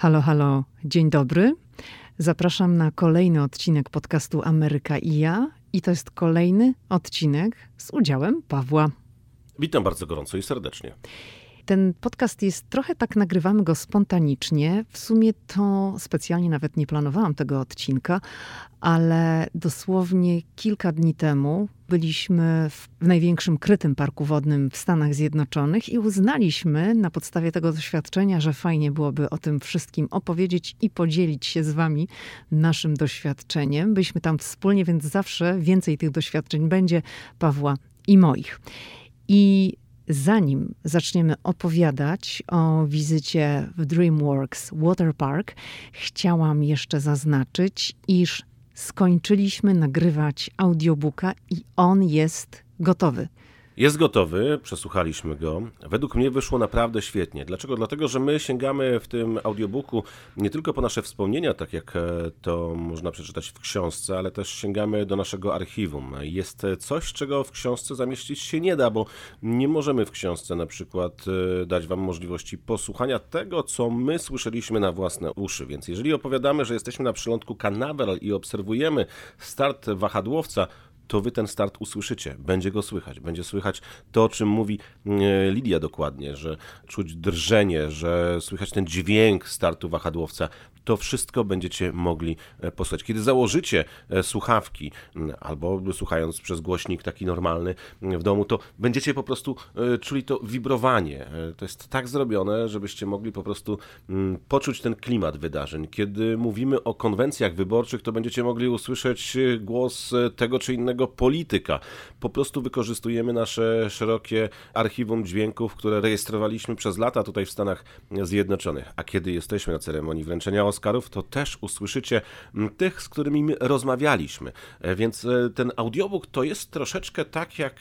Halo, halo, dzień dobry. Zapraszam na kolejny odcinek podcastu Ameryka i ja. I to jest kolejny odcinek z udziałem Pawła. Witam bardzo gorąco i serdecznie. Ten podcast jest trochę tak, nagrywamy go spontanicznie. W sumie to specjalnie nawet nie planowałam tego odcinka, ale dosłownie kilka dni temu byliśmy w największym krytym parku wodnym w Stanach Zjednoczonych i uznaliśmy na podstawie tego doświadczenia, że fajnie byłoby o tym wszystkim opowiedzieć i podzielić się z wami naszym doświadczeniem. Byliśmy tam wspólnie, więc zawsze więcej tych doświadczeń będzie Pawła i moich. I Zanim zaczniemy opowiadać o wizycie w DreamWorks Water Park, chciałam jeszcze zaznaczyć, iż skończyliśmy nagrywać audiobooka i on jest gotowy. Jest gotowy, przesłuchaliśmy go. Według mnie wyszło naprawdę świetnie. Dlaczego? Dlatego, że my sięgamy w tym audiobooku nie tylko po nasze wspomnienia, tak jak e, to można przeczytać w książce, ale też sięgamy do naszego archiwum. Jest coś, czego w książce zamieścić się nie da, bo nie możemy w książce na przykład e, dać Wam możliwości posłuchania tego, co my słyszeliśmy na własne uszy. Więc jeżeli opowiadamy, że jesteśmy na przylądku Canaveral i obserwujemy start wahadłowca, to wy ten start usłyszycie, będzie go słychać, będzie słychać to, o czym mówi mm, Lidia dokładnie, że czuć drżenie, że słychać ten dźwięk startu wahadłowca, to wszystko będziecie mogli e, posłuchać. Kiedy założycie e, słuchawki, albo słuchając przez głośnik taki normalny w domu, to będziecie po prostu e, czuli to wibrowanie. To jest tak zrobione, żebyście mogli po prostu poczuć ten klimat wydarzeń. Kiedy mówimy o konwencjach wyborczych, to będziecie mogli usłyszeć głos tego czy innego polityka. Po prostu wykorzystujemy nasze szerokie archiwum dźwięków, które rejestrowaliśmy przez lata tutaj w Stanach Zjednoczonych. A kiedy jesteśmy na ceremonii wręczenia Oscarów, to też usłyszycie tych, z którymi my rozmawialiśmy. E, więc e, ten audiobook to jest troszeczkę tak jak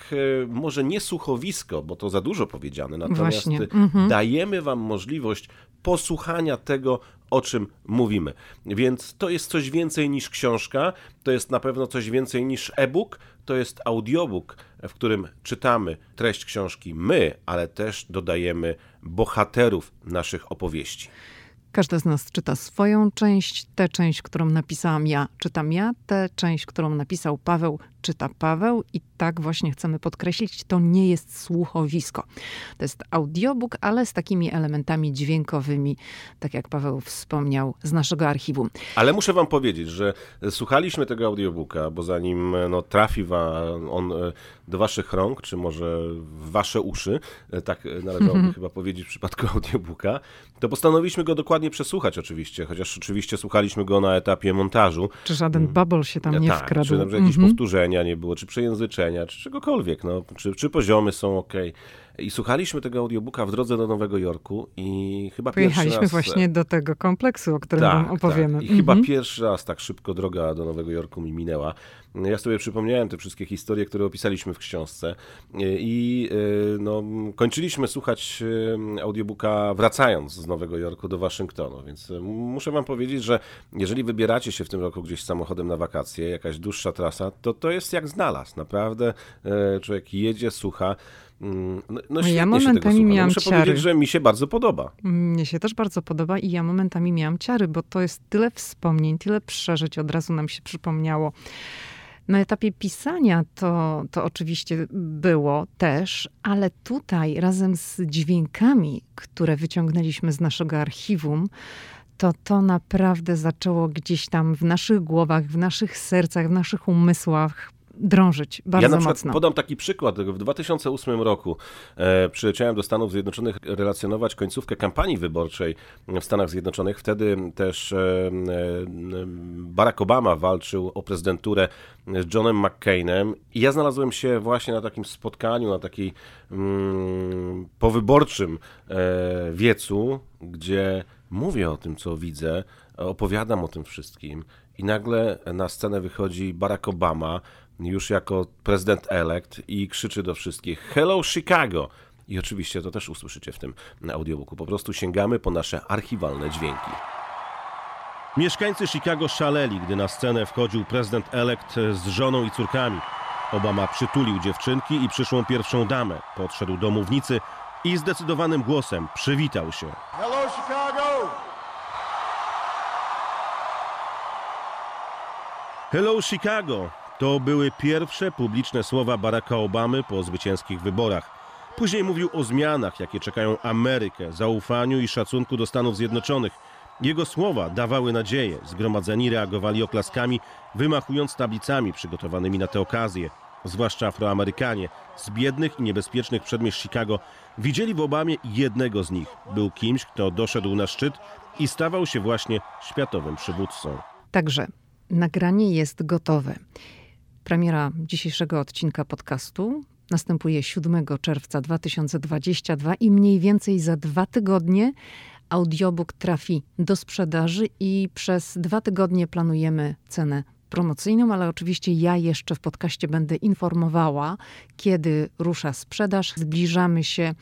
e, może nie słuchowisko, bo to za dużo powiedziane, natomiast mhm. dajemy wam możliwość posłuchania tego, o czym mówimy. Więc to jest coś więcej niż książka, to jest na pewno coś więcej niż e-book, to jest audiobook, w którym czytamy treść książki my, ale też dodajemy bohaterów naszych opowieści. Każdy z nas czyta swoją część. Tę część, którą napisałam ja, czytam ja. Tę część, którą napisał Paweł, czyta Paweł. I tak właśnie chcemy podkreślić, to nie jest słuchowisko. To jest audiobook, ale z takimi elementami dźwiękowymi, tak jak Paweł wspomniał, z naszego archiwum. Ale muszę wam powiedzieć, że słuchaliśmy tego audiobooka, bo zanim no, trafi on e, do waszych rąk, czy może w wasze uszy, e, tak należałoby chyba powiedzieć w przypadku audiobooka, to postanowiliśmy go dokładnie przesłuchać oczywiście, chociaż oczywiście słuchaliśmy go na etapie montażu. Czy żaden mm. bubble się tam nie tak, wkradł? Czy jakieś mm -hmm. powtórzenia nie było, czy przejęzyczenia, czy czegokolwiek, no, czy, czy poziomy są ok. I słuchaliśmy tego audiobooka w drodze do Nowego Jorku i chyba Pojechaliśmy raz... właśnie do tego kompleksu, o którym tak, wam opowiemy. Tak. I chyba mhm. pierwszy raz tak szybko droga do Nowego Jorku mi minęła. Ja sobie przypomniałem te wszystkie historie, które opisaliśmy w książce i e, no, kończyliśmy słuchać e, audiobooka wracając z Nowego Jorku do Waszyngtonu, więc e, muszę wam powiedzieć, że jeżeli wybieracie się w tym roku gdzieś samochodem na wakacje, jakaś dłuższa trasa, to to jest jak znalazł. Naprawdę człowiek jedzie, słucha. Mm, no, no ja momentami no, miałam Muszę ciary. powiedzieć, że mi się bardzo podoba. Mnie się też bardzo podoba i ja momentami miałam ciary, bo to jest tyle wspomnień, tyle przeżyć, od razu nam się przypomniało. Na etapie pisania to, to oczywiście było też, ale tutaj razem z dźwiękami, które wyciągnęliśmy z naszego archiwum, to to naprawdę zaczęło gdzieś tam w naszych głowach, w naszych sercach, w naszych umysłach drążyć bardzo Ja na przykład mocno. podam taki przykład. W 2008 roku e, przyleciałem do Stanów Zjednoczonych relacjonować końcówkę kampanii wyborczej w Stanach Zjednoczonych. Wtedy też e, e, Barack Obama walczył o prezydenturę z Johnem McCainem i ja znalazłem się właśnie na takim spotkaniu, na takiej mm, powyborczym e, wiecu, gdzie mówię o tym, co widzę, opowiadam o tym wszystkim i nagle na scenę wychodzi Barack Obama, już jako prezydent-elekt i krzyczy do wszystkich Hello Chicago! I oczywiście to też usłyszycie w tym audiobooku. Po prostu sięgamy po nasze archiwalne dźwięki. Mieszkańcy Chicago szaleli, gdy na scenę wchodził prezydent-elekt z żoną i córkami. Obama przytulił dziewczynki i przyszłą pierwszą damę. Podszedł do mównicy i zdecydowanym głosem przywitał się. Hello Chicago! Hello Chicago! To były pierwsze publiczne słowa Baracka Obamy po zwycięskich wyborach. Później mówił o zmianach, jakie czekają Amerykę, zaufaniu i szacunku do Stanów Zjednoczonych. Jego słowa dawały nadzieję. Zgromadzeni reagowali oklaskami, wymachując tablicami przygotowanymi na tę okazję. Zwłaszcza Afroamerykanie z biednych i niebezpiecznych przedmieść Chicago widzieli w Obamie jednego z nich. Był kimś, kto doszedł na szczyt i stawał się właśnie światowym przywódcą. Także nagranie jest gotowe. Premiera dzisiejszego odcinka podcastu następuje 7 czerwca 2022 i mniej więcej za dwa tygodnie audiobook trafi do sprzedaży i przez dwa tygodnie planujemy cenę promocyjną, ale oczywiście ja jeszcze w podcaście będę informowała, kiedy rusza sprzedaż. Zbliżamy się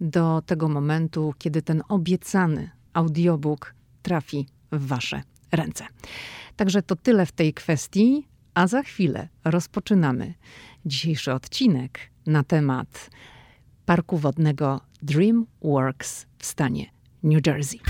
do tego momentu, kiedy ten obiecany audiobook trafi w Wasze ręce. Także to tyle w tej kwestii, a za chwilę rozpoczynamy dzisiejszy odcinek na temat parku wodnego DreamWorks w stanie New Jersey.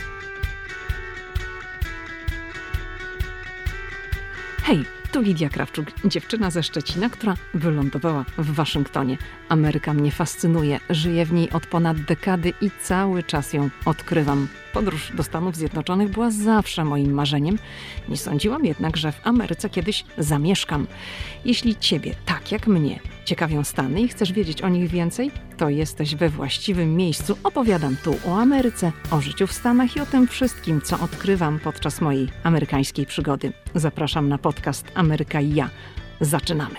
Hej, tu Lidia Krawczuk, dziewczyna ze Szczecina, która wylądowała w Waszyngtonie. Ameryka mnie fascynuje, żyję w niej od ponad dekady i cały czas ją odkrywam. Podróż do Stanów Zjednoczonych była zawsze moim marzeniem. Nie sądziłam jednak, że w Ameryce kiedyś zamieszkam. Jeśli Ciebie, tak jak mnie, ciekawią Stany i chcesz wiedzieć o nich więcej, to jesteś we właściwym miejscu. Opowiadam tu o Ameryce, o życiu w Stanach i o tym wszystkim, co odkrywam podczas mojej amerykańskiej przygody. Zapraszam na podcast Ameryka i ja. Zaczynamy.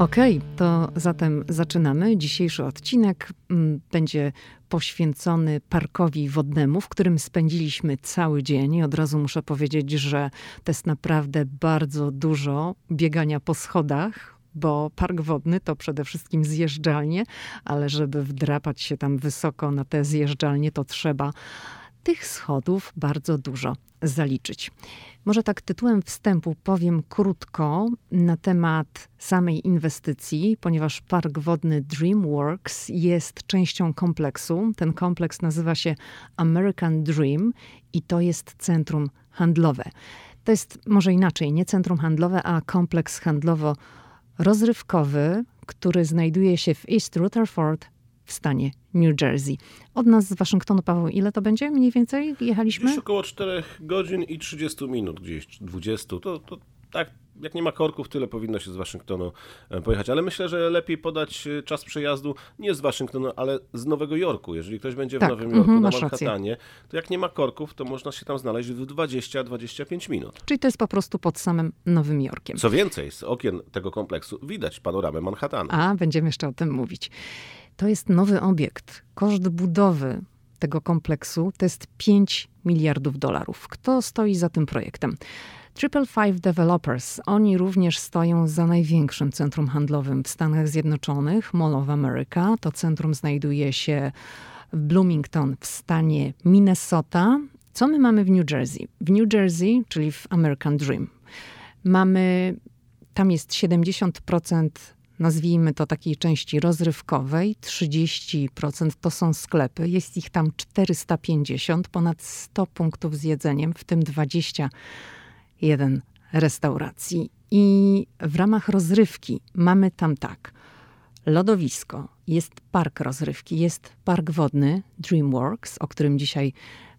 Okej, okay, to zatem zaczynamy. Dzisiejszy odcinek mm, będzie poświęcony parkowi wodnemu, w którym spędziliśmy cały dzień. I od razu muszę powiedzieć, że to jest naprawdę bardzo dużo biegania po schodach, bo park wodny to przede wszystkim zjeżdżalnie, ale żeby wdrapać się tam wysoko na te zjeżdżalnie, to trzeba tych schodów bardzo dużo zaliczyć. Może tak tytułem wstępu powiem krótko na temat samej inwestycji, ponieważ park wodny DreamWorks jest częścią kompleksu. Ten kompleks nazywa się American Dream i to jest centrum handlowe. To jest może inaczej, nie centrum handlowe, a kompleks handlowo-rozrywkowy, który znajduje się w East Rutherford w stanie New Jersey. Od nas z Waszyngtonu, Paweł, ile to będzie mniej więcej jechaliśmy? Gdzieś około 4 godzin i 30 minut, gdzieś 20. To, to tak, jak nie ma korków, tyle powinno się z Waszyngtonu e, pojechać. Ale myślę, że lepiej podać e, czas przejazdu nie z Waszyngtonu, ale z Nowego Jorku. Jeżeli ktoś będzie w tak, Nowym Jorku, mm, na Manhattanie, to jak nie ma korków, to można się tam znaleźć w 20-25 minut. Czyli to jest po prostu pod samym Nowym Jorkiem. Co więcej, z okien tego kompleksu widać panoramę Manhattanu. A, będziemy jeszcze o tym mówić. To jest nowy obiekt. Koszt budowy tego kompleksu to jest 5 miliardów dolarów. Kto stoi za tym projektem? Triple Five Developers. Oni również stoją za największym centrum handlowym w Stanach Zjednoczonych, Mall of America. To centrum znajduje się w Bloomington w stanie Minnesota. Co my mamy w New Jersey? W New Jersey, czyli w American Dream, mamy, tam jest 70% nazwijmy to takiej części rozrywkowej, 30% to są sklepy, jest ich tam 450, ponad 100 punktów z jedzeniem, w tym 21 restauracji. I w ramach rozrywki mamy tam tak, lodowisko, jest park rozrywki, jest park wodny DreamWorks, o którym dzisiaj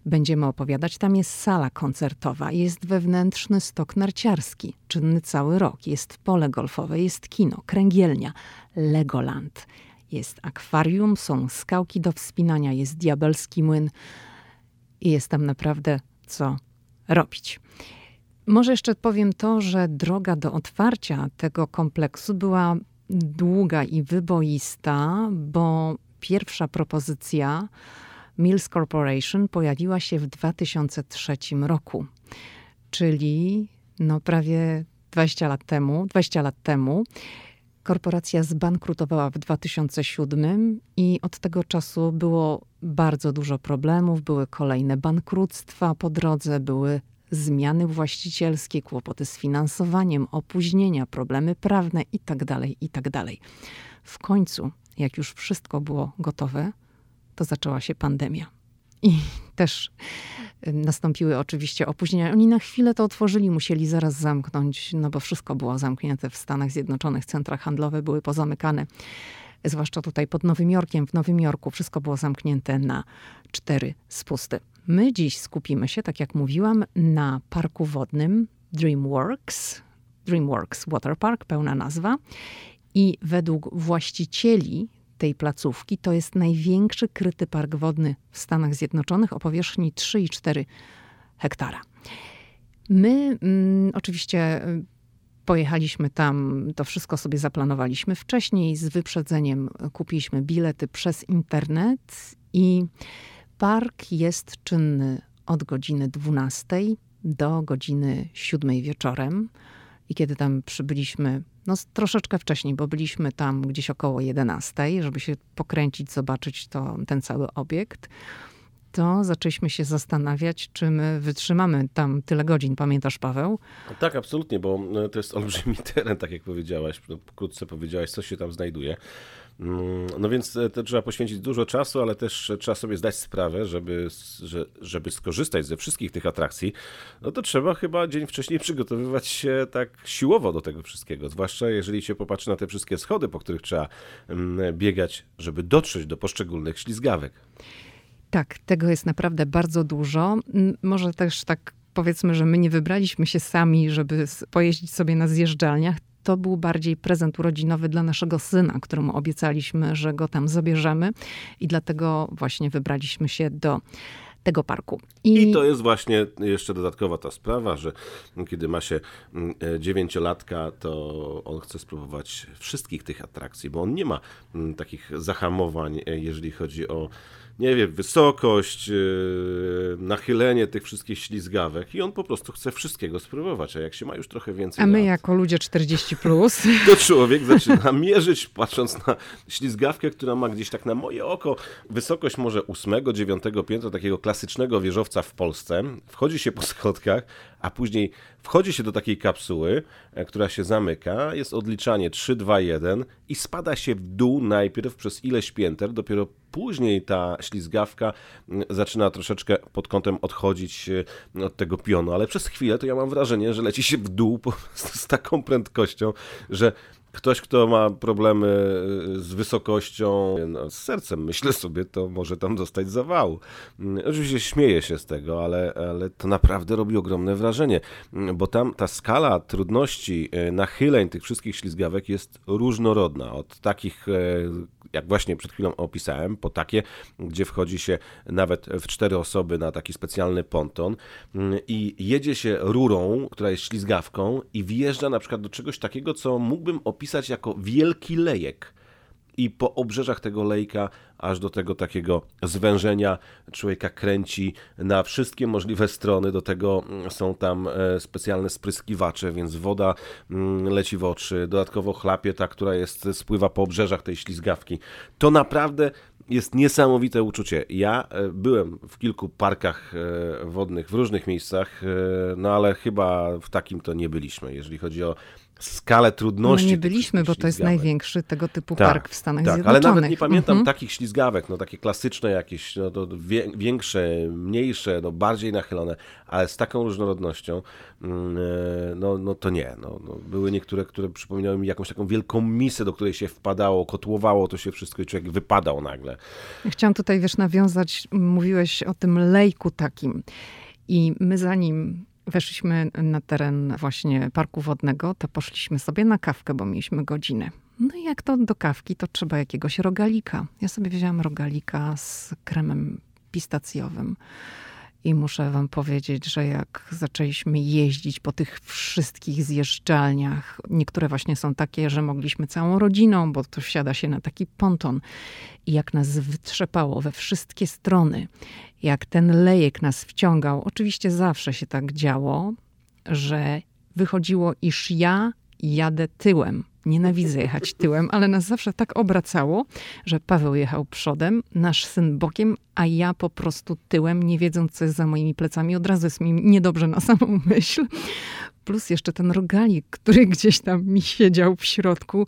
będziemy opowiadać. Tam jest sala koncertowa, jest wewnętrzny stok narciarski, czynny cały rok, jest pole golfowe, jest kino, kręgielnia, Legoland, jest akwarium, są skałki do wspinania, jest diabelski młyn i jest tam naprawdę co robić. Może jeszcze powiem to, że droga do otwarcia tego kompleksu była długa i wyboista, bo pierwsza propozycja Mills Corporation pojawiła się w 2003 roku, czyli no prawie 20 lat temu. 20 lat temu. Korporacja zbankrutowała w 2007 i od tego czasu było bardzo dużo problemów, były kolejne bankructwa po drodze, były zmiany właścicielskie, kłopoty z finansowaniem, opóźnienia, problemy prawne itd., tak itd. Tak w końcu, jak już wszystko było gotowe, to zaczęła się pandemia. i też nastąpiły oczywiście opóźnienia. Oni na chwilę to otworzyli, musieli zaraz zamknąć, no bo wszystko było zamknięte w Stanach Zjednoczonych, centra handlowe były pozamykane. Zwłaszcza tutaj pod Nowym Jorkiem, w Nowym Jorku wszystko było zamknięte na cztery spusty. My dziś skupimy się, tak jak mówiłam, na parku wodnym DreamWorks, DreamWorks Water Park, pełna nazwa. I według właścicieli tej placówki to jest największy kryty park wodny w Stanach Zjednoczonych o powierzchni 3,4 hektara. My mm, oczywiście y, pojechaliśmy tam, to wszystko sobie zaplanowaliśmy wcześniej, z wyprzedzeniem kupiliśmy bilety przez internet i park jest czynny od godziny 12 do godziny 7 wieczorem. I kiedy tam przybyliśmy, no troszeczkę wcześniej, bo byliśmy tam gdzieś około 11, żeby się pokręcić, zobaczyć to, ten cały obiekt, to zaczęliśmy się zastanawiać, czy my wytrzymamy tam tyle godzin. Pamiętasz, Paweł? Tak, absolutnie, bo e, to jest olbrzymi teren, tak jak powiedziałaś. No, pokrótce powiedziałaś, co się tam znajduje. Mm, no więc e, to trzeba poświęcić dużo czasu, ale też trzeba sobie zdać sprawę, żeby, że, żeby skorzystać ze wszystkich tych atrakcji, no to trzeba chyba dzień wcześniej przygotowywać się tak siłowo do tego wszystkiego. Zwłaszcza jeżeli się popatrzy na te wszystkie schody, po których trzeba mm, biegać, żeby dotrzeć do poszczególnych ślizgawek. Tak, tego jest naprawdę bardzo dużo. Może też tak powiedzmy, że my nie wybraliśmy się sami, żeby pojeździć sobie na zjeżdżalniach to był bardziej prezent urodzinowy dla naszego syna, któremu obiecaliśmy, że go tam zabierzemy i dlatego właśnie wybraliśmy się do tego parku. I... I, to jest właśnie jeszcze dodatkowa ta sprawa, że kiedy ma się mm, e, dziewięciolatka, to on chce spróbować wszystkich tych atrakcji, bo on nie ma mm, takich zahamowań, e, jeżeli chodzi o nie wiem, wysokość, yy, nachylenie tych wszystkich ślizgawek i on po prostu chce wszystkiego spróbować, a jak się ma już trochę więcej A my lat, jako ludzie 40+. Plus. To człowiek zaczyna mierzyć, patrząc na ślizgawkę, która ma gdzieś tak na moje oko wysokość może ósmego, dziewiątego piętra takiego klasycznego wieżowca w Polsce. Wchodzi się po schodkach, a później wchodzi się do takiej kapsuły, e, która się zamyka, jest odliczanie 3, 2, 1 i spada się w dół najpierw przez ileś pięter, dopiero później ta ślizgawka zaczyna troszeczkę pod kątem odchodzić e, od tego pionu, ale przez chwilę to ja mam wrażenie, że leci się w dół po prostu z taką prędkością, że Ktoś, kto ma problemy y, z wysokością, no, z sercem, myślę sobie, to może tam dostać zawału. Mm, oczywiście śmieję się z tego, ale, ale to naprawdę robi ogromne wrażenie, mm, bo tam ta skala trudności, y, nachyleń tych wszystkich ślizgawek jest różnorodna. Od takich, y, jak właśnie przed chwilą opisałem, po takie, gdzie wchodzi się nawet w cztery osoby na taki specjalny ponton mm, i jedzie się rurą, która jest ślizgawką i wjeżdża na przykład do czegoś takiego, co mógłbym opisać opisać jako wielki lejek. I po obrzeżach tego lejka, aż do tego takiego zwężenia, człowieka kręci na wszystkie możliwe strony. Do tego mm, są tam e, specjalne spryskiwacze, więc woda mm, leci w oczy. Dodatkowo chlapie ta, która jest, spływa po obrzeżach tej ślizgawki. To naprawdę jest niesamowite uczucie. Ja e, byłem w kilku parkach e, wodnych w różnych miejscach, no ale chyba w takim to nie byliśmy, jeżeli chodzi o skalę trudności. No nie byliśmy, bo to jest największy tego typu tak, park w Stanach tak, Zjednoczonych. Ale nawet nie pamiętam mhm. takich ślizgawek, no takie klasyczne jakieś, no to większe, mniejsze, no bardziej nachylone, ale z taką różnorodnością, mm, e, no, no to nie. No, no, były niektóre, które przypominały mi jakąś taką wielką misę, do której się wpadało, kotłowało to się wszystko i człowiek wypadał nagle. Chciałam tutaj, wiesz, nawiązać, mówiłeś o tym lejku takim. I my zanim weszliśmy na teren właśnie parku wodnego, to poszliśmy sobie na kawkę, bo mieliśmy godzinę. No i jak to do kawki, to trzeba jakiegoś rogalika. Ja sobie wzięłam rogalika z kremem pistacjowym. I muszę wam powiedzieć, że jak zaczęliśmy jeździć po tych wszystkich zjeżdżalniach, niektóre właśnie są takie, że mogliśmy całą rodziną, bo to wsiada się na taki ponton. I jak nas wytrzepało we wszystkie strony, jak ten lejek nas wciągał, oczywiście zawsze się tak działo, że wychodziło, iż ja jadę tyłem Nienawidzę jechać tyłem, ale nas zawsze tak obracało, że Paweł jechał przodem, nasz syn bokiem, a ja po prostu tyłem, nie wiedząc, co jest za moimi plecami. Od razu jest mi niedobrze na samą myśl. Plus jeszcze ten rogalik, który gdzieś tam mi siedział w środku.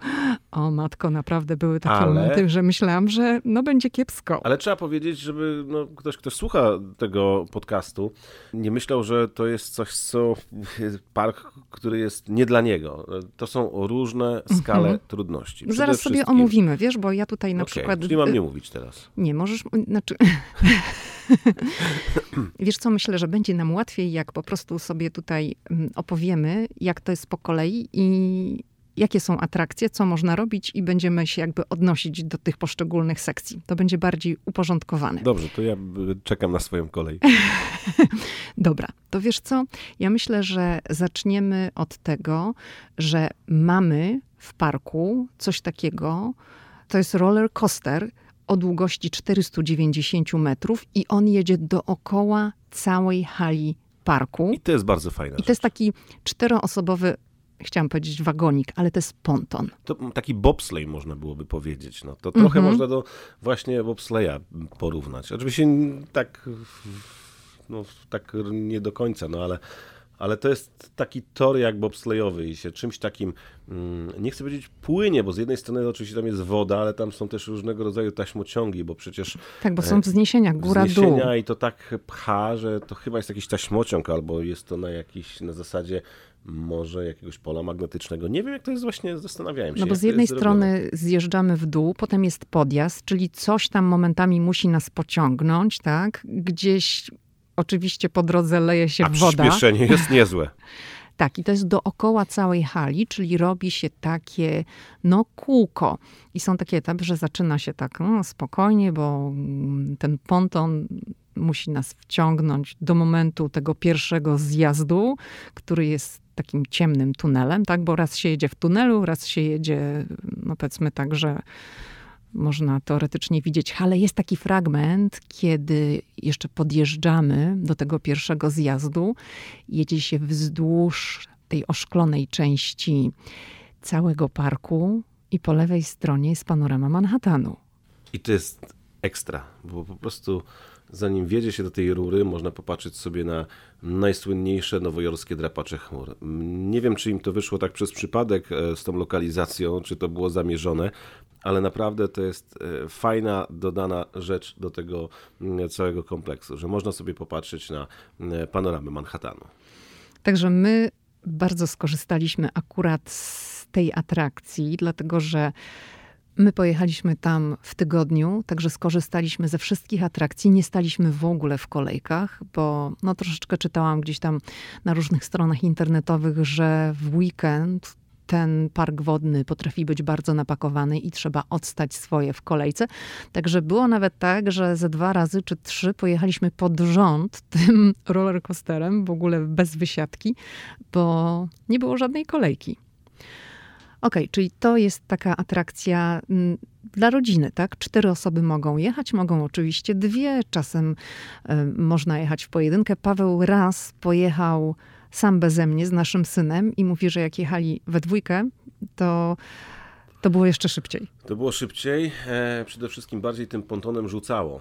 O matko, naprawdę były takie Ale- momenty, że myślałam, że no będzie kiepsko. Ale trzeba powiedzieć, żeby no, ktoś, kto słucha tego podcastu, nie myślał, że to jest coś, co park, który jest nie dla niego. To są różne skale trudności. Przede Zaraz sobie wszystkim- omówimy, wiesz, bo ja tutaj na Okej, przykład... czyli mam nie mówić teraz. Nie, możesz, znaczy... Wiesz co, myślę, że będzie nam łatwiej, jak po prostu sobie tutaj mm, opowiemy, jak to jest po kolei i jakie są atrakcje, co można robić i będziemy się jakby odnosić do tych poszczególnych sekcji. To będzie bardziej uporządkowane. Dobrze, to ja czekam na swoją kolej. Dobra, to wiesz co? Ja myślę, że zaczniemy od tego, że mamy w parku coś takiego, to jest roller coaster o długości 490 metrów i on jedzie dookoła całej hali parku. I to jest bardzo fajne. I to jest taki czteroosobowy, chciałam powiedzieć wagonik, ale to jest ponton. To taki bobsleigh można byłoby powiedzieć. No, to trochę Mhm. można do właśnie bobsleja porównać. Oczywiście tak, no, tak nie do końca, no ale, ale to jest taki tor jak bobslejowy i się czymś takim, mm, nie chcę powiedzieć płynie, bo z jednej strony oczywiście tam jest woda, ale tam są też różnego rodzaju taśmociągi, bo przecież Tak, bo są wzniesienia, góra-dół. wzniesienia i to tak pcha, że to chyba jest jakiś taśmociąg, albo jest to na jakiś, na zasadzie może jakiegoś pola magnetycznego. Nie wiem, jak to jest właśnie, zastanawiałem się. No bo z jednej jest zrobione. strony zjeżdżamy w dół, potem jest podjazd, czyli coś tam momentami musi nas pociągnąć, tak? Gdzieś oczywiście po drodze leje się A woda. przyspieszenie jest niezłe. Tak, i to jest dookoła całej hali, czyli robi się takie, no, kółko. I są takie etapy, że zaczyna się tak no, spokojnie, bo mm, ten ponton musi nas wciągnąć do momentu tego pierwszego zjazdu, który jest takim ciemnym tunelem, tak? Bo raz się jedzie w tunelu, raz się jedzie, no powiedzmy tak, że można teoretycznie widzieć, ale jest taki fragment, kiedy jeszcze podjeżdżamy do tego pierwszego zjazdu, jedzie się wzdłuż tej oszklonej części całego parku i po lewej stronie jest panorama Manhattanu. I to jest ekstra, bo po prostu zanim wjedzie się do tej rury, można popatrzeć sobie na najsłynniejsze nowojorskie drapacze chmur. Nie wiem, czy im to wyszło tak przez przypadek e, z tą lokalizacją, czy to było zamierzone, ale naprawdę to jest e, fajna, dodana rzecz do tego mm, całego kompleksu, że można sobie popatrzeć na e, panoramę Manhattanu. Także my bardzo skorzystaliśmy akurat z tej atrakcji, dlatego że my pojechaliśmy tam w tygodniu, także skorzystaliśmy ze wszystkich atrakcji. Nie staliśmy w ogóle w kolejkach, bo no, troszeczkę czytałam gdzieś tam na różnych stronach internetowych, że w weekend ten park wodny potrafi być bardzo napakowany i trzeba odstać swoje w kolejce. Także było nawet tak, że ze dwa razy czy trzy pojechaliśmy pod rząd tym rollercoasterem, w ogóle bez wysiadki, bo nie było żadnej kolejki. Okej, czyli to jest taka atrakcja mm, dla rodziny, tak? Cztery osoby mogą jechać, mogą oczywiście dwie, czasem y, można jechać w pojedynkę. Paweł raz pojechał sam beze mnie z naszym synem i mówi, że jak jechali we dwójkę, to, to było jeszcze szybciej. To było szybciej, e, przede wszystkim bardziej tym pontonem rzucało.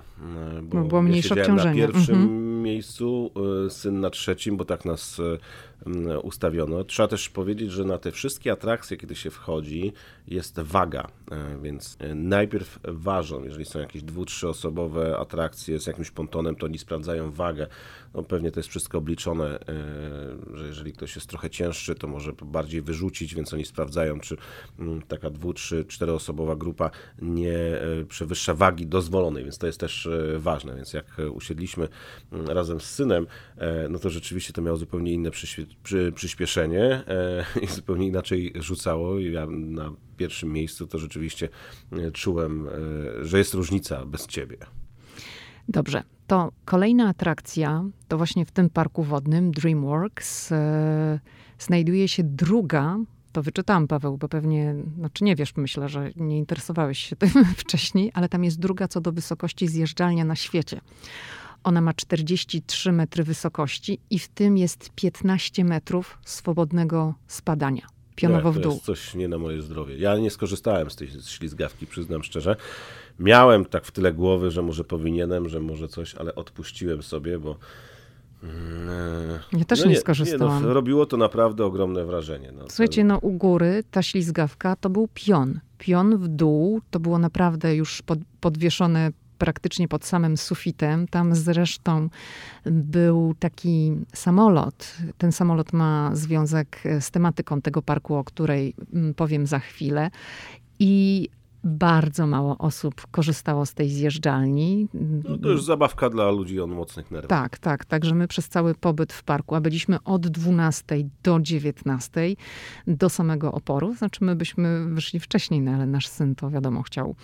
E, bo No, było mniejsze ja siedziałem na obciążenie. pierwszym Mhm. miejscu, e, syn na trzecim, bo tak nas e, ustawiono. Trzeba też powiedzieć, że na te wszystkie atrakcje, kiedy się wchodzi, jest waga, więc najpierw ważą, jeżeli są jakieś dwu, trzyosobowe atrakcje z jakimś pontonem, to oni sprawdzają wagę. No, pewnie to jest wszystko obliczone, e, że jeżeli ktoś jest trochę cięższy, to może bardziej wyrzucić, więc oni sprawdzają, czy mm, taka dwu, trzy, czteroosobowa grupa nie e, przewyższa wagi dozwolonej, więc to jest też e, ważne. Więc jak usiedliśmy mm, razem z synem, no to rzeczywiście to miało zupełnie inne przyspieszenie i zupełnie inaczej rzucało. Ja na pierwszym miejscu to rzeczywiście czułem, że jest różnica bez ciebie. Dobrze, to kolejna atrakcja, to właśnie w tym parku wodnym, DreamWorks, e, znajduje się druga, to wyczytałam Paweł, bo pewnie, znaczy nie wiesz, myślę, że nie interesowałeś się tym wcześniej, ale tam jest druga co do wysokości zjeżdżalnia na świecie. Ona ma 43 metry wysokości i w tym jest 15 metrów swobodnego spadania, pionowo nie, w to dół. jest coś nie na moje zdrowie. Ja nie skorzystałem z tej ślizgawki, przyznam szczerze. Miałem tak w tyle głowy, że może powinienem, że może coś, ale odpuściłem sobie, bo Ja też no nie, nie skorzystałam. Nie, no, robiło to naprawdę ogromne wrażenie. No, Słuchajcie, no u góry ta ślizgawka to był pion. Pion w dół to było naprawdę już pod, podwieszone praktycznie pod samym sufitem. Tam zresztą był taki samolot. Ten samolot ma związek z tematyką tego parku, o której mm, powiem za chwilę. I bardzo mało osób korzystało z tej zjeżdżalni. No to już zabawka dla ludzi o mocnych nerwach. Tak, tak. Także my przez cały pobyt w parku, a byliśmy od 12 do 19 do samego oporu. Znaczy my byśmy wyszli wcześniej, no ale nasz syn to wiadomo chciał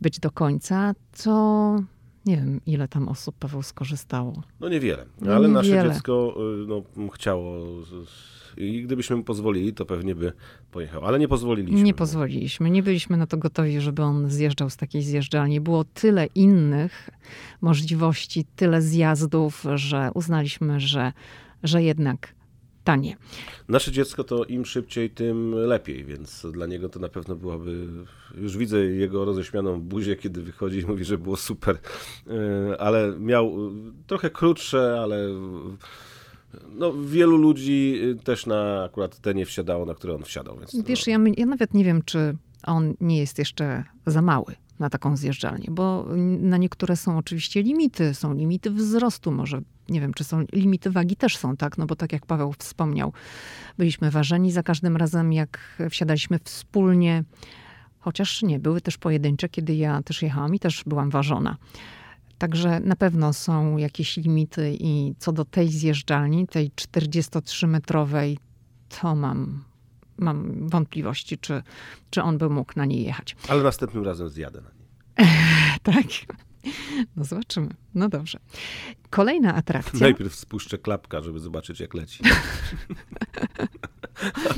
być do końca, to nie wiem, ile tam osób Paweł skorzystało. No niewiele, No ale nasze niewiele. dziecko y, no, chciało i gdybyśmy mu pozwolili, to pewnie by pojechał, ale nie pozwoliliśmy. Nie pozwoliliśmy, nie byliśmy na to gotowi, żeby on zjeżdżał z takiej zjeżdżalni. Było tyle innych możliwości, tyle zjazdów, że uznaliśmy, że, że jednak tanie. Nasze dziecko to im szybciej, tym lepiej, więc dla niego to na pewno byłaby. Już widzę jego roześmianą buzię, kiedy wychodzi i mówi, że było super, Y, ale miał y, trochę krótsze, ale no, wielu ludzi y, też na akurat te nie wsiadało, na które on wsiadał. Więc no, Wiesz, ja, my- ja nawet nie wiem, czy on nie jest jeszcze za mały na taką zjeżdżalnię, bo na niektóre są oczywiście limity, są limity wzrostu, może nie wiem, czy są limity wagi też są, tak? No bo tak jak Paweł wspomniał, byliśmy ważeni za każdym razem, jak wsiadaliśmy wspólnie, chociaż nie, były też pojedyncze, kiedy ja też jechałam i też byłam ważona. Także na pewno są jakieś limity i co do tej zjeżdżalni, tej 43-metrowej, to mam, mam wątpliwości, czy, czy on by mógł na niej jechać. Ale następnym razem zjadę na nie. Tak? No zobaczymy. No dobrze. Kolejna atrakcja. Najpierw spuszczę klapka, żeby zobaczyć, jak leci.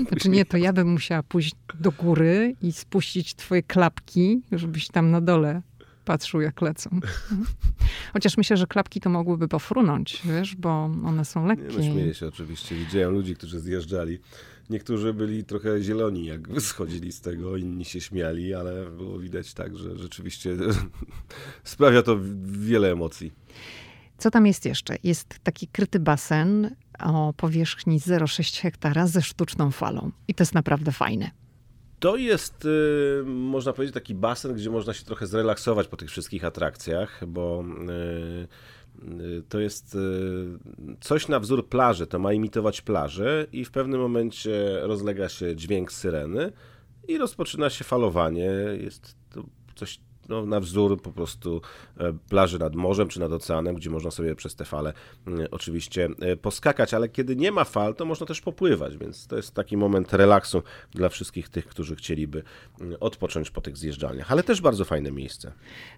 Znaczy nie, to ja bym musiała pójść do góry i spuścić twoje klapki, żebyś tam na dole patrzył, jak lecą. Chociaż myślę, że klapki to mogłyby pofrunąć, wiesz, bo one są Nie, lekkie. no śmieję się oczywiście. Widziałem ludzi, którzy zjeżdżali. Niektórzy byli trochę zieloni, jak schodzili z tego, inni się śmiali, ale było widać tak, że rzeczywiście sprawia to wiele emocji. Co tam jest jeszcze? Jest taki kryty basen o powierzchni 0,6 hektara ze sztuczną falą. I to jest naprawdę fajne. To jest, y, można powiedzieć, taki basen, gdzie można się trochę zrelaksować po tych wszystkich atrakcjach, bo y, y, to jest coś na wzór plaży, to ma imitować plażę i w pewnym momencie rozlega się dźwięk syreny i rozpoczyna się falowanie. Jest to coś no, na wzór po prostu e, plaży nad morzem czy nad oceanem, gdzie można sobie przez te fale y, oczywiście e, poskakać, ale kiedy nie ma fal, to można też popływać, więc to jest taki moment relaksu dla wszystkich tych, którzy chcieliby y, odpocząć po tych zjeżdżalniach, ale też bardzo fajne miejsce.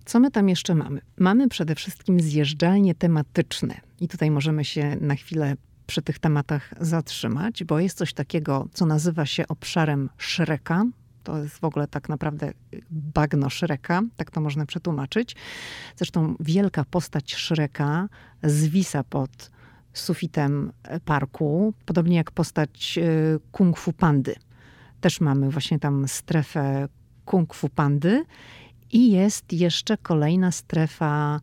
Co my tam jeszcze mamy? Mamy przede wszystkim zjeżdżalnie tematyczne. I tutaj możemy się na chwilę przy tych tematach zatrzymać, bo jest coś takiego, co nazywa się obszarem Szreka. To jest w ogóle tak naprawdę bagno Szreka, tak to można przetłumaczyć. Zresztą wielka postać Szreka zwisa pod sufitem parku, podobnie jak postać y, kung fu pandy. Też mamy właśnie tam strefę kung fu pandy i jest jeszcze kolejna strefa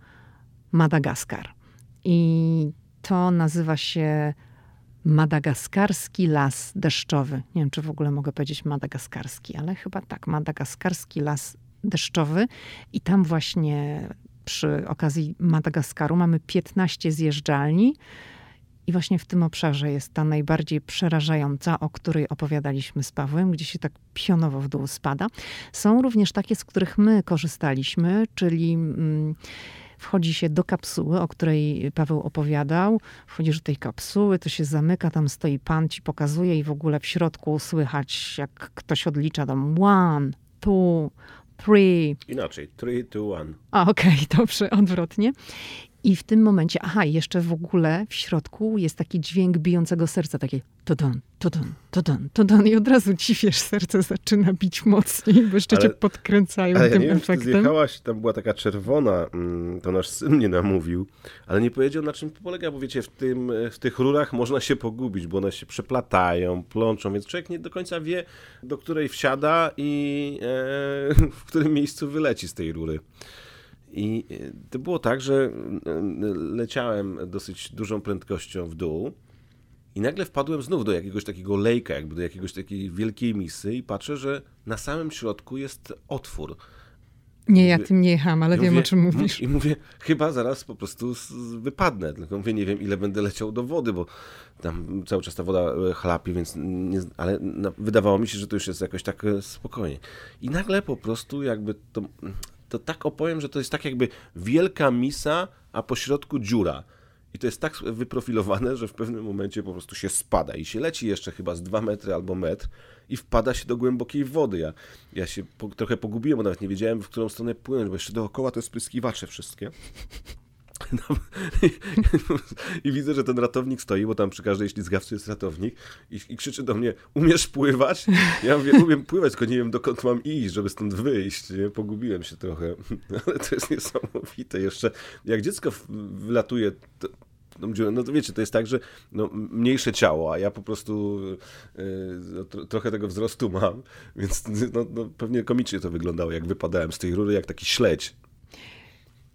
Madagaskar. I to nazywa się Madagaskarski Las Deszczowy. Nie wiem, czy w ogóle mogę powiedzieć madagaskarski, ale chyba tak. Madagaskarski Las Deszczowy. I tam właśnie przy okazji Madagaskaru mamy 15 zjeżdżalni. I właśnie w tym obszarze jest ta najbardziej przerażająca, o której opowiadaliśmy z Pawłem, gdzie się tak pionowo w dół spada. Są również takie, z których my korzystaliśmy, czyli mm, wchodzi się do kapsuły, o której Paweł opowiadał. Wchodzisz do tej kapsuły, to się zamyka, tam stoi pan, ci pokazuje i w ogóle w środku słychać, jak ktoś odlicza tam one, two, three, Inaczej, 3, 2, 1. a, okej, dobrze, odwrotnie. I w tym momencie, aha, jeszcze w ogóle w środku jest taki dźwięk bijącego serca, takie todon, todon, todon, todon i od razu ci, wiesz, serce zaczyna bić mocniej, bo jeszcze Ale- cię podkręcają Ale ja tym nie wiem, czy efektem. zjechałaś, tam była taka czerwona, mm, to nasz syn mnie namówił, ale nie powiedział na czym to polega, bo wiecie, w, tym, w tych rurach można się pogubić, bo one się przeplatają, plączą, więc człowiek nie do końca wie, do której wsiada i e, w którym miejscu wyleci z tej rury. I to było tak, że leciałem dosyć dużą prędkością w dół i nagle wpadłem znów do jakiegoś takiego lejka, jakby do jakiegoś takiej wielkiej misy i patrzę, że na samym środku jest otwór. Nie, ja tym nie jechałam, ale wiem mówię, o czym mówisz. I mówię, chyba zaraz po prostu wypadnę. Tylko mówię, nie wiem ile będę leciał do wody, bo tam cały czas ta woda e, chlapi, więc nie, ale wydawało mi się, że to już jest jakoś tak e, spokojnie. I nagle po prostu jakby to, to tak opowiem, że to jest tak jakby wielka misa, a po środku dziura. I to jest tak wyprofilowane, że w pewnym momencie po prostu się spada i się leci jeszcze chyba z dwa metry albo metr i wpada się do głębokiej wody. Ja, ja się po, trochę pogubiłem, bo nawet nie wiedziałem, w którą stronę płynąć, bo jeszcze dookoła to spryskiwacze wszystkie. I, widzę, że ten ratownik stoi, bo tam przy każdej ślizgawce jest ratownik i, i, krzyczy do mnie, umiesz pływać? Ja mówię, umiem pływać, tylko nie wiem dokąd mam iść, żeby stąd wyjść. Nie? Pogubiłem się trochę, ale to jest niesamowite. Jeszcze jak dziecko wylatuje, to, no, to wiecie, to jest tak, że no, mniejsze ciało, a ja po prostu y, trochę tego wzrostu mam, więc no, no, pewnie komicznie to wyglądało, jak wypadałem z tej rury, jak taki śledź.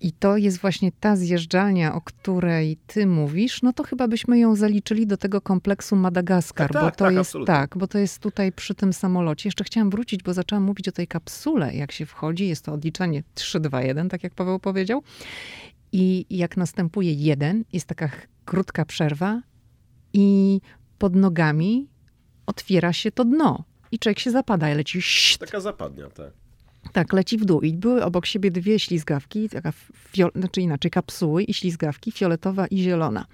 I to jest właśnie ta zjeżdżalnia, o której ty mówisz, no to chyba byśmy ją zaliczyli do tego kompleksu Madagaskar, tak, bo to tak, jest absolutnie. tak, bo to jest tutaj przy tym samolocie. Jeszcze chciałam wrócić, bo zaczęłam mówić o tej kapsule, jak się wchodzi, jest to odliczenie 3 2 1, tak jak Paweł powiedział. I jak następuje jeden, jest taka krótka przerwa i pod nogami otwiera się to dno. I człowiek się zapada, leci. Taka zapadnia, tak. Tak, leci w dół. I były obok siebie dwie ślizgawki, taka fiol, znaczy inaczej, kapsuły i ślizgawki, fioletowa i zielona.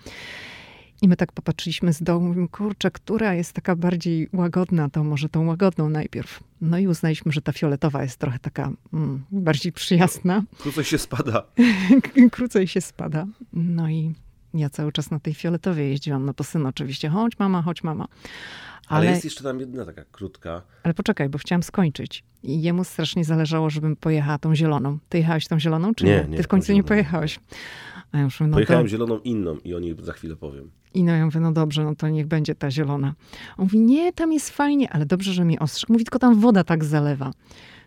I my tak popatrzyliśmy z dołu, mówimy, kurczę, która jest taka bardziej łagodna, to może tą łagodną najpierw. No i uznaliśmy, że ta fioletowa jest trochę taka mm, bardziej przyjazna. Krócej się spada. Krócej się spada. No i ja cały czas na tej fioletowej jeździłam, no po syn oczywiście, chodź mama, chodź mama. Ale, ale jest jeszcze tam jedna taka krótka. Ale poczekaj, bo chciałam skończyć. I jemu strasznie zależało, żebym pojechała tą zieloną. Ty jechałeś tą zieloną, czy nie? nie? nie Ty w końcu nie pojechałeś. A ja mówię, no Pojechałem to... zieloną inną i o niej za chwilę powiem. I no ja mówię, no dobrze, no to niech będzie ta zielona. On mówi, nie, tam jest fajnie, ale dobrze, że mi ostrzegł. Mówi, tylko tam woda tak zalewa.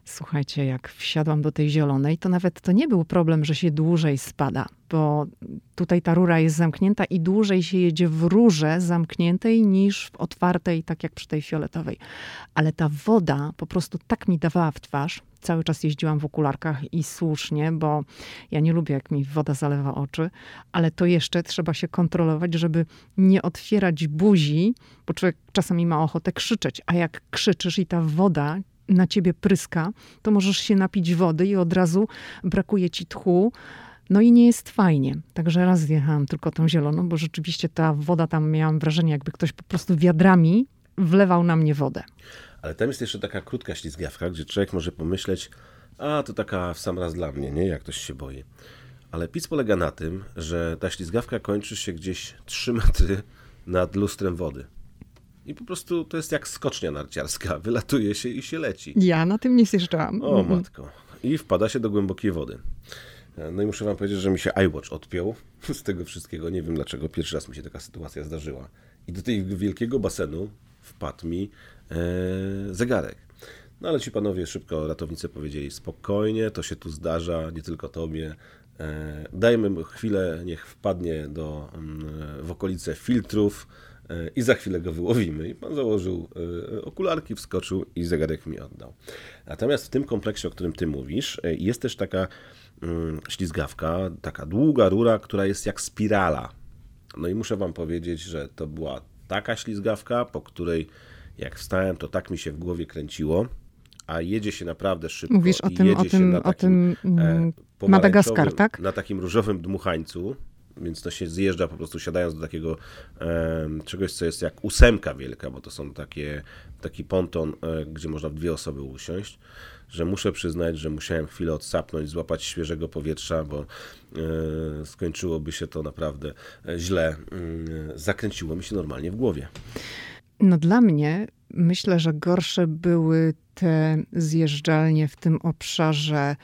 Słuchajcie, jak wsiadłam do tej zielonej, to nawet to nie był problem, że się dłużej spada, bo tutaj ta rura jest zamknięta i dłużej się jedzie w rurze zamkniętej niż w otwartej, tak jak przy tej fioletowej. Ale ta woda po prostu tak mi dawała w twarz. Cały czas jeździłam w okularkach i słusznie, bo ja nie lubię, jak mi woda zalewa oczy, ale to jeszcze trzeba się kontrolować, żeby nie otwierać buzi, bo człowiek czasami ma ochotę krzyczeć, a jak krzyczysz i ta woda na ciebie pryska, to możesz się napić wody i od razu brakuje ci tchu. No i nie jest fajnie. Także raz zjechałam tylko tą zieloną, bo rzeczywiście ta woda tam miałam wrażenie, jakby ktoś po prostu wiadrami wlewał na mnie wodę. Ale tam jest jeszcze taka krótka ślizgawka, gdzie człowiek może pomyśleć, a to taka w sam raz dla mnie, nie? Jak ktoś się boi. Ale pic polega na tym, że ta ślizgawka kończy się gdzieś 3 metry nad lustrem wody. I po prostu to jest jak skocznia narciarska. Wylatuje się i się leci. Ja na tym nie zjeżdżałam. O mhm. matko. I wpada się do głębokiej wody. No i muszę wam powiedzieć, że mi się iWatch odpiął z tego wszystkiego. Nie wiem dlaczego. Pierwszy raz mi się taka sytuacja zdarzyła. I do tego wielkiego basenu wpadł mi e, zegarek. No ale ci panowie szybko, ratownicy powiedzieli, spokojnie, to się tu zdarza, nie tylko tobie. E, dajmy chwilę, niech wpadnie do, mm, w okolice filtrów, i za chwilę go wyłowimy. I pan założył e, okularki, wskoczył i zegarek mi oddał. Natomiast w tym kompleksie, o którym ty mówisz, e, jest też taka mm, ślizgawka, taka długa rura, która jest jak spirala. No i muszę wam powiedzieć, że to była taka ślizgawka, po której jak wstałem, to tak mi się w głowie kręciło, a jedzie się naprawdę szybko. Mówisz o tym, o tym, takim, o tym mm, Madagaskar, tak? Na takim różowym dmuchańcu więc to się zjeżdża po prostu siadając do takiego czegoś, co jest jak ósemka wielka, bo to są takie, taki ponton, e, gdzie można w dwie osoby usiąść, że muszę przyznać, że musiałem chwilę odsapnąć, złapać świeżego powietrza, bo e, skończyłoby się to naprawdę e, źle. Mm, zakręciło mi się normalnie w głowie. No dla mnie myślę, że gorsze były te zjeżdżalnie w tym obszarze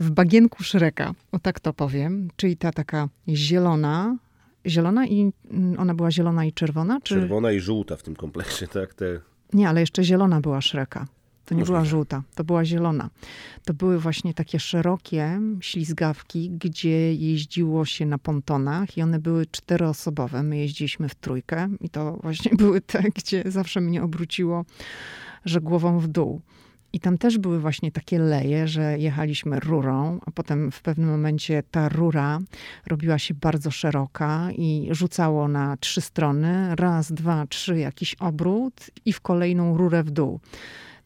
w bagienku Szreka, o tak to powiem, czyli ta taka zielona, zielona i mm, ona była zielona i czerwona? Czy... Czerwona i żółta w tym kompleksie, tak? Te... Nie, ale jeszcze zielona była Szreka. To nie była żółta, to była zielona. To były właśnie takie szerokie ślizgawki, gdzie jeździło się na pontonach i one były czteroosobowe. My jeździliśmy w trójkę i to właśnie były te, gdzie zawsze mnie obróciło, że głową w dół. I tam też były właśnie takie leje, że jechaliśmy rurą, a potem w pewnym momencie ta rura robiła się bardzo szeroka i rzucało na trzy strony, raz, dwa, trzy, jakiś obrót i w kolejną rurę w dół.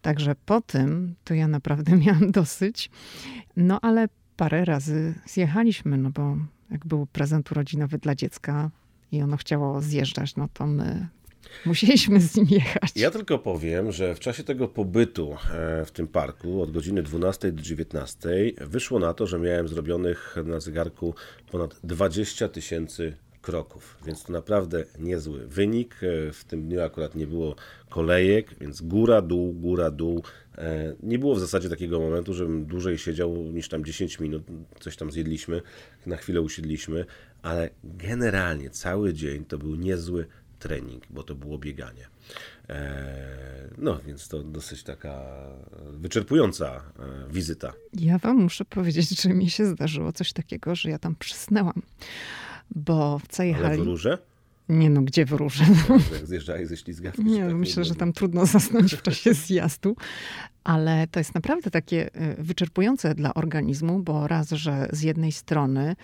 Także po tym to ja naprawdę miałam dosyć. No ale parę razy zjechaliśmy, no bo jak był prezent urodzinowy dla dziecka i ono chciało zjeżdżać, no to my Musieliśmy z nim jechać. Ja tylko powiem, że w czasie tego pobytu e, w tym parku od godziny 12 do 19 wyszło na to, że miałem zrobionych na zegarku ponad 20 tysięcy kroków, więc to naprawdę niezły wynik. E, w tym dniu akurat nie było kolejek, więc góra, dół, góra, dół. E, nie było w zasadzie takiego momentu, żebym dłużej siedział niż tam 10 minut, coś tam zjedliśmy, na chwilę usiedliśmy, ale generalnie cały dzień to był niezły trening, bo to było bieganie. E, no, więc to dosyć taka wyczerpująca e, wizyta. Ja wam muszę powiedzieć, że mi się zdarzyło coś takiego, że ja tam przysnęłam. Bo w całej Ale hali... w róże? Nie no, gdzie w róże? Jak zjeżdżali ze ślizgawki. Nie, tak myślę, że tam trudno zasnąć w czasie zjazdu. Ale to jest naprawdę takie e, wyczerpujące dla organizmu, bo raz, że z jednej strony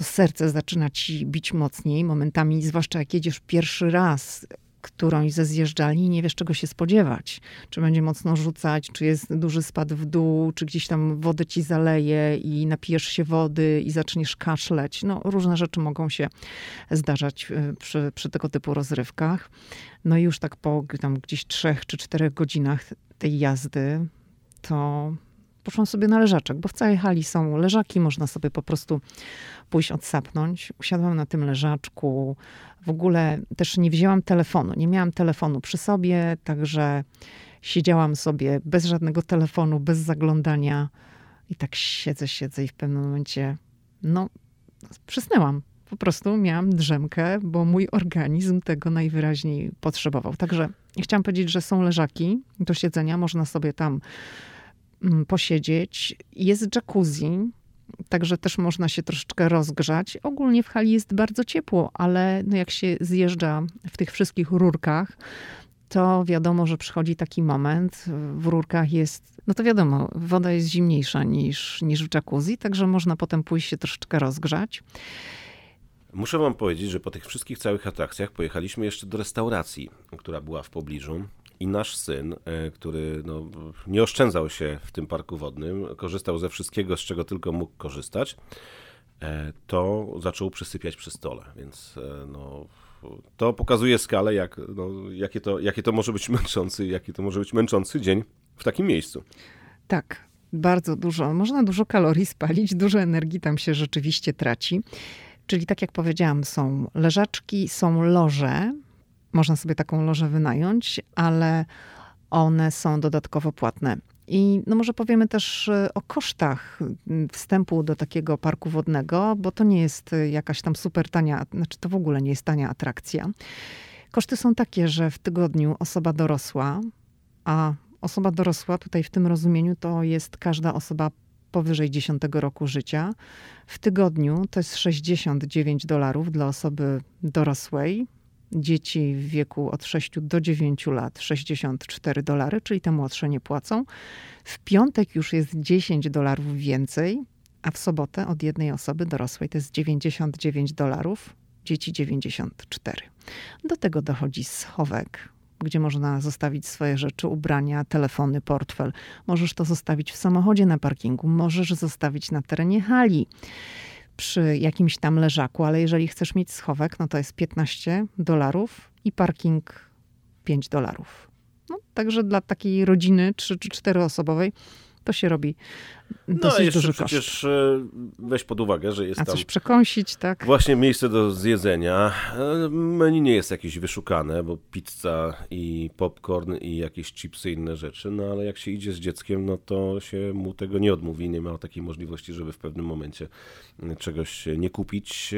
to serce zaczyna ci bić mocniej, momentami, zwłaszcza jak jedziesz pierwszy raz którąś ze zjeżdżalni nie wiesz, czego się spodziewać. Czy będzie mocno rzucać, czy jest duży spad w dół, czy gdzieś tam wodę ci zaleje i napijesz się wody i zaczniesz kaszleć. No, różne rzeczy mogą się zdarzać y, przy, przy tego typu rozrywkach. No i już tak po tam gdzieś trzech czy czterech godzinach tej jazdy, to poszłam sobie na leżaczek, bo w całej hali są leżaki, można sobie po prostu pójść odsapnąć. Usiadłam na tym leżaczku. W ogóle też nie wzięłam telefonu, nie miałam telefonu przy sobie, także siedziałam sobie bez żadnego telefonu, bez zaglądania i tak siedzę, siedzę i w pewnym momencie, no, przysnęłam. Po prostu miałam drzemkę, bo mój organizm tego najwyraźniej potrzebował. Także chciałam powiedzieć, że są leżaki do siedzenia, można sobie tam posiedzieć. Jest jacuzzi, także też można się troszeczkę rozgrzać. Ogólnie w hali jest bardzo ciepło, ale no jak się zjeżdża w tych wszystkich rurkach, to wiadomo, że przychodzi taki moment, w rurkach jest, no to wiadomo, woda jest zimniejsza niż, niż w jacuzzi, także można potem pójść się troszeczkę rozgrzać. Muszę wam powiedzieć, że po tych wszystkich całych atrakcjach pojechaliśmy jeszcze do restauracji, która była w pobliżu i nasz syn, e, który no, nie oszczędzał się w tym parku wodnym, korzystał ze wszystkiego, z czego tylko mógł korzystać, e, to zaczął przysypiać przy stole, więc e, no, to pokazuje skalę, jak, no, jakie, to, jakie to może być męczący, jaki to może być męczący dzień w takim miejscu. Tak, bardzo dużo. Można dużo kalorii spalić, dużo energii tam się rzeczywiście traci. Czyli tak jak powiedziałam, są leżaczki, są loże, można sobie taką lożę wynająć, ale one są dodatkowo płatne. I no może powiemy też e, o kosztach wstępu do takiego parku wodnego, bo to nie jest jakaś tam super tania, znaczy to w ogóle nie jest tania atrakcja. Koszty są takie, że w tygodniu osoba dorosła, a osoba dorosła tutaj w tym rozumieniu to jest każda osoba powyżej 10 roku życia. W tygodniu to jest 69 dolarów dla osoby dorosłej, dzieci w wieku od 6 do 9 lat 64 dolary, czyli te młodsze nie płacą. W piątek już jest 10 dolarów więcej, a w sobotę od jednej osoby dorosłej to jest 99 dolarów, dzieci 94. Do tego dochodzi schowek, gdzie można zostawić swoje rzeczy, ubrania, telefony, portfel. Możesz to zostawić w samochodzie na parkingu, możesz zostawić na terenie hali przy jakimś tam leżaku, ale jeżeli chcesz mieć schowek, no to jest 15 dolarów i parking 5 dolarów. No, także dla takiej rodziny 3 czy 4 osobowej to się robi dosyć no, jeszcze duży przecież e, weź pod uwagę, że jest A tam coś przekąsić, tak? Właśnie miejsce do zjedzenia. E, menu nie jest jakieś wyszukane, bo pizza i popcorn i jakieś chipsy i inne rzeczy, no ale jak się idzie z dzieckiem, no to się mu tego nie odmówi, nie ma takiej możliwości, żeby w pewnym momencie czegoś nie kupić.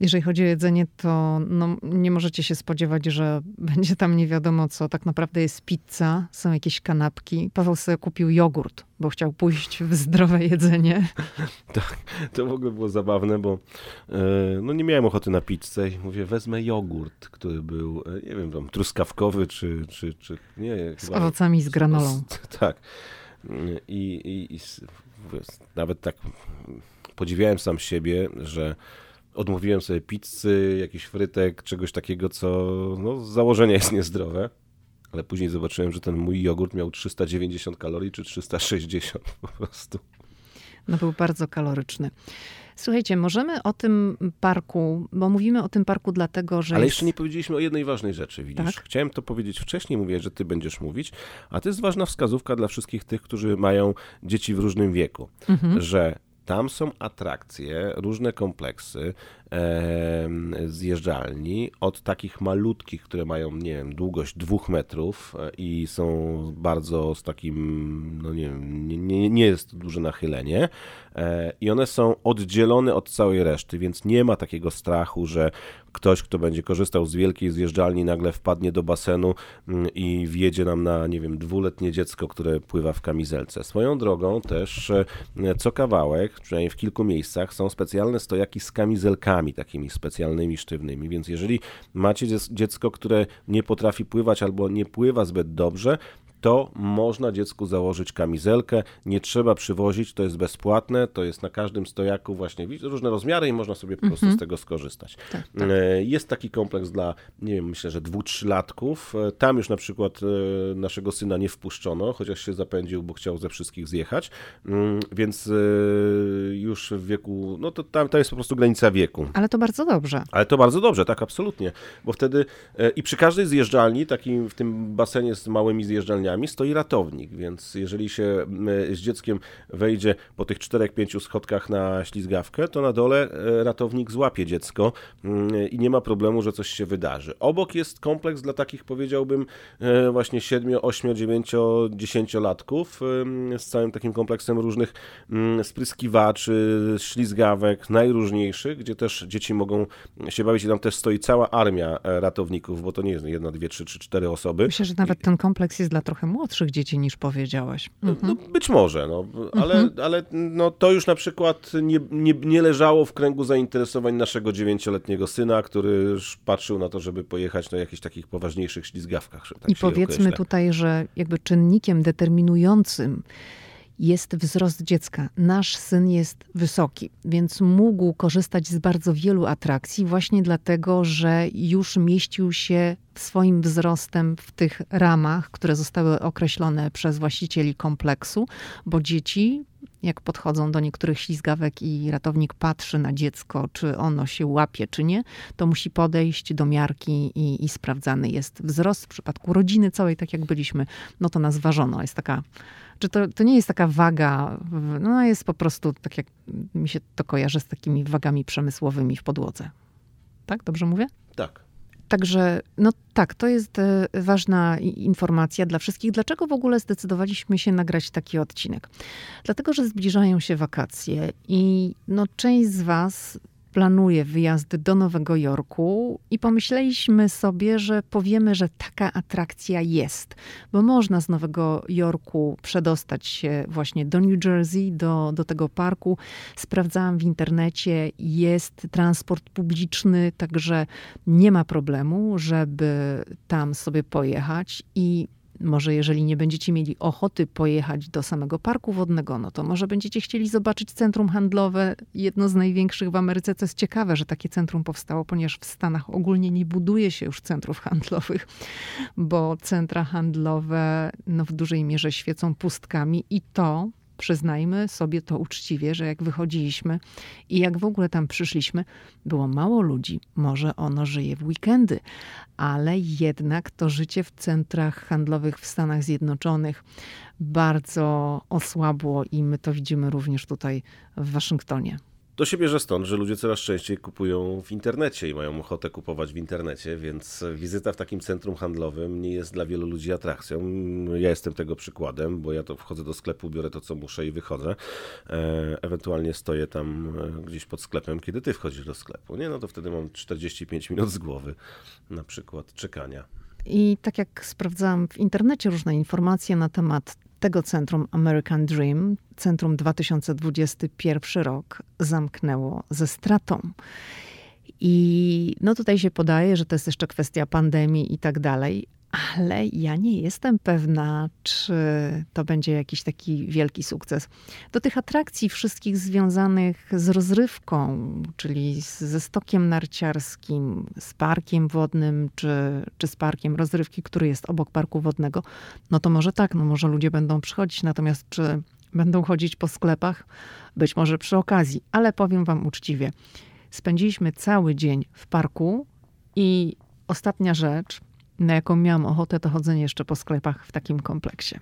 Jeżeli chodzi o jedzenie, to no, nie możecie się spodziewać, że będzie tam nie wiadomo co. Tak naprawdę jest pizza, są jakieś kanapki. Paweł sobie kupił jogurt, bo chciał pójść w zdrowe jedzenie. Tak, to w ogóle było zabawne, bo e, no nie miałem ochoty na pizzę i mówię, wezmę jogurt, który był, e, nie wiem, tam truskawkowy czy, czy, czy nie. Z chyba, owocami, z granolą. Z, tak. I, i, i nawet tak podziwiałem sam siebie, że odmówiłem sobie pizzy, jakichś frytek, czegoś takiego, co no, z założenia jest niezdrowe. Ale później zobaczyłem, że ten mój jogurt miał 390 kalorii czy 360 po prostu. No był bardzo kaloryczny. Słuchajcie, możemy o tym parku, bo mówimy o tym parku dlatego, że. Ale jest... jeszcze nie powiedzieliśmy o jednej ważnej rzeczy, widzisz? Tak? Chciałem to powiedzieć wcześniej, mówię, że ty będziesz mówić, a to jest ważna wskazówka dla wszystkich tych, którzy mają dzieci w różnym wieku, mhm. że tam są atrakcje, różne kompleksy e, zjeżdżalni, od takich malutkich, które mają, nie wiem, długość dwóch metrów e, i są bardzo z takim, no nie wiem, nie, nie jest duże nachylenie e, i one są oddzielone od całej reszty, więc nie ma takiego strachu, że ktoś, kto będzie korzystał z wielkiej zjeżdżalni, nagle wpadnie do basenu mm, i wjedzie nam na, nie wiem, dwuletnie dziecko, które pływa w kamizelce. Swoją drogą też e, co kawałek, przynajmniej w kilku miejscach, są specjalne stojaki z kamizelkami, takimi specjalnymi, sztywnymi, więc jeżeli macie dziecko, które nie potrafi pływać albo nie pływa zbyt dobrze, to można dziecku założyć kamizelkę, nie trzeba przywozić, to jest bezpłatne, to jest na każdym stojaku właśnie różne rozmiary i można sobie po prostu mm -hmm. z tego skorzystać. Tak, tak. E, jest taki kompleks dla, nie wiem, myślę, że dwu, trzylatków. E, tam już na przykład e, naszego syna nie wpuszczono, chociaż się zapędził, bo chciał ze wszystkich zjechać, mm, więc już w wieku, no to tam to jest po prostu granica wieku. Ale to bardzo dobrze. Ale to bardzo dobrze, tak, absolutnie, bo wtedy i przy każdej zjeżdżalni, takim w tym basenie z małymi zjeżdżalniami, stoi ratownik, więc jeżeli się z dzieckiem wejdzie po tych 4-5 schodkach na ślizgawkę, to na dole e, ratownik złapie dziecko i nie ma problemu, że coś się wydarzy. Obok jest kompleks dla takich, powiedziałbym, e, właśnie 7, 8, 9, 10 latków z całym takim kompleksem różnych spryskiwaczy, ślizgawek, najróżniejszych, gdzie też dzieci mogą się bawić i tam też stoi cała armia e, ratowników, bo to nie jest jedna, dwie, trzy, czy cztery osoby. Myślę, że nawet ten kompleks jest dla trochę trochę młodszych dzieci niż powiedziałeś. No, mhm. No, być może, no, ale, mhm. ale no, to już na przykład nie, nie, nie leżało w kręgu zainteresowań naszego dziewięcioletniego syna, który już patrzył na to, żeby pojechać na jakichś takich poważniejszych ślizgawkach. Tak I powiedzmy tutaj, że jakby czynnikiem determinującym jest wzrost dziecka. Nasz syn jest wysoki, więc mógł korzystać z bardzo wielu atrakcji właśnie dlatego, że już mieścił się swoim wzrostem w tych ramach, które zostały określone przez właścicieli kompleksu, bo dzieci jak podchodzą do niektórych ślizgawek i ratownik patrzy na dziecko, czy ono się łapie, czy nie, to musi podejść do miarki i, i sprawdzany jest wzrost. W przypadku rodziny całej, tak jak byliśmy, no to nas ważono. Jest taka czy to, to nie jest taka waga, no jest po prostu tak jak mi się to kojarzy z takimi wagami przemysłowymi w podłodze. Tak? Dobrze mówię? Tak. Także, no tak, to jest e, ważna informacja dla wszystkich. Dlaczego w ogóle zdecydowaliśmy się nagrać taki odcinek? Dlatego, że zbliżają się wakacje i no, część z Was planuje wyjazd do Nowego Jorku i pomyśleliśmy sobie, że powiemy, że taka atrakcja jest, bo można z Nowego Jorku przedostać się właśnie do New Jersey, do, do tego parku. Sprawdzałam w internecie, jest transport publiczny, także nie ma problemu, żeby tam sobie pojechać i może jeżeli nie będziecie mieli ochoty pojechać do samego parku wodnego, no to może będziecie chcieli zobaczyć centrum handlowe, jedno z największych w Ameryce. To jest ciekawe, że takie centrum powstało, ponieważ w Stanach ogólnie nie buduje się już centrów handlowych, bo centra handlowe no, w dużej mierze świecą pustkami i to przyznajmy sobie to uczciwie, że jak wychodziliśmy i jak w ogóle tam przyszliśmy, było mało ludzi. Może ono żyje w weekendy, ale jednak to życie w centrach handlowych w Stanach Zjednoczonych bardzo osłabło i my to widzimy również tutaj w Waszyngtonie. To się bierze stąd, że ludzie coraz częściej kupują w internecie i mają ochotę kupować w internecie, więc wizyta w takim centrum handlowym nie jest dla wielu ludzi atrakcją. Ja jestem tego przykładem, bo ja to wchodzę do sklepu, biorę to, co muszę i wychodzę. E, ewentualnie stoję tam e, gdzieś pod sklepem, kiedy ty wchodzisz do sklepu. Nie, no to wtedy mam 45 minut z głowy na przykład czekania. I tak jak sprawdzałam w internecie różne informacje na temat tego centrum American Dream, centrum 2021 rok, zamknęło ze stratą. I no tutaj się podaje, że to jest jeszcze kwestia pandemii i tak dalej, ale ja nie jestem pewna, czy to będzie jakiś taki wielki sukces. Do tych atrakcji wszystkich związanych z rozrywką, czyli ze stokiem narciarskim, z parkiem wodnym, czy, czy z parkiem rozrywki, który jest obok parku wodnego, no to może tak, no może ludzie będą przychodzić, natomiast czy będą chodzić po sklepach? Być może przy okazji, ale powiem wam uczciwie. Spędziliśmy cały dzień w parku i ostatnia rzecz – na jaką miałam ochotę, to chodzenie jeszcze po sklepach w takim kompleksie.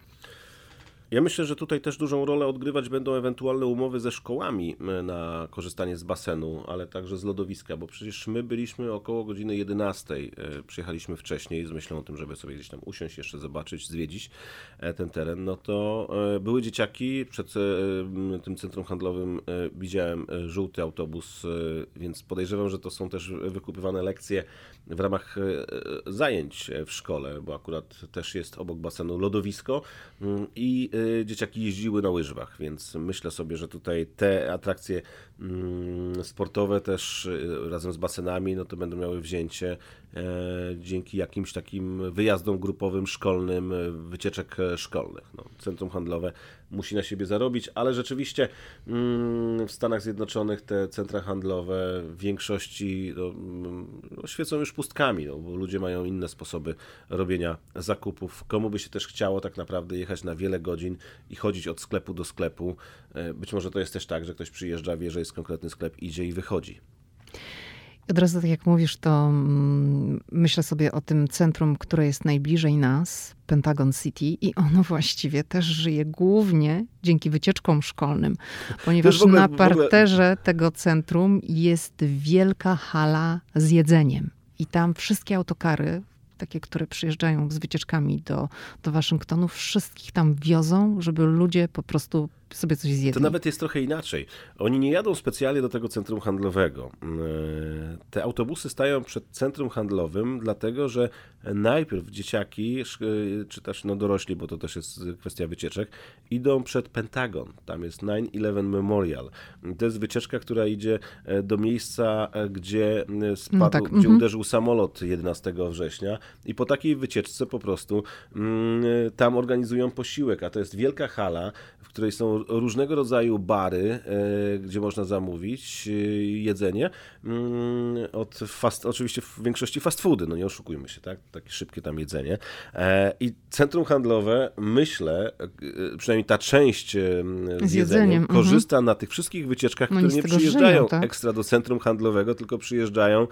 Ja myślę, że tutaj też dużą rolę odgrywać będą ewentualne umowy ze szkołami e, na korzystanie z basenu, ale także z lodowiska, bo przecież my byliśmy około godziny 11. E, przyjechaliśmy wcześniej z myślą o tym, żeby sobie gdzieś tam usiąść, jeszcze zobaczyć, zwiedzić e, ten teren. No to były dzieciaki, przed tym centrum handlowym widziałem żółty autobus, więc podejrzewam, że to są też wykupywane lekcje w ramach zajęć w szkole, bo akurat też jest obok basenu lodowisko mm, i dzieciaki jeździły na łyżwach, więc myślę sobie, że tutaj te atrakcje sportowe też y, razem z basenami, no to będą miały wzięcie e, dzięki jakimś takim wyjazdom grupowym, szkolnym, wycieczek szkolnych. No, centrum handlowe musi na siebie zarobić, ale rzeczywiście mm, w Stanach Zjednoczonych te centra handlowe w większości no, no, świecą już pustkami, no, bo ludzie mają inne sposoby robienia zakupów. Komu by się też chciało tak naprawdę jechać na wiele godzin i chodzić od sklepu do sklepu. E, być może to jest też tak, że ktoś przyjeżdża, wie, że jest konkretny sklep, idzie i wychodzi. Od razu, tak jak mówisz, to mm, myślę sobie o tym centrum, które jest najbliżej nas, Pentagon City, i ono właściwie też żyje głównie dzięki wycieczkom szkolnym, ponieważ ogóle, na parterze tego centrum jest wielka hala z jedzeniem. I tam wszystkie autokary, takie, które przyjeżdżają z wycieczkami do, do Waszyngtonu, wszystkich tam wiozą, żeby ludzie po prostu sobie coś zjedli. To nawet jest trochę inaczej. Oni nie jadą specjalnie do tego centrum handlowego. E, te autobusy stają przed centrum handlowym, dlatego że najpierw dzieciaki, czy też no dorośli, bo to też jest kwestia wycieczek, idą przed Pentagon. Tam jest 9-11 Memorial. To jest wycieczka, która idzie e, do miejsca, e, gdzie spadł, no tak, gdzie mm-hmm. uderzył samolot 11 września i po takiej wycieczce po prostu mm, tam organizują posiłek, a to jest wielka hala, w której są różnego rodzaju bary, e, gdzie można zamówić e, jedzenie. Mm, od fast, oczywiście w większości fast foody, no nie oszukujmy się, tak? Takie szybkie tam jedzenie. E, I centrum handlowe, myślę, przynajmniej ta część z, z jedzeniem, mhm. korzysta na tych wszystkich wycieczkach, no które nie przyjeżdżają żyją, tak? ekstra do centrum handlowego, tylko przyjeżdżają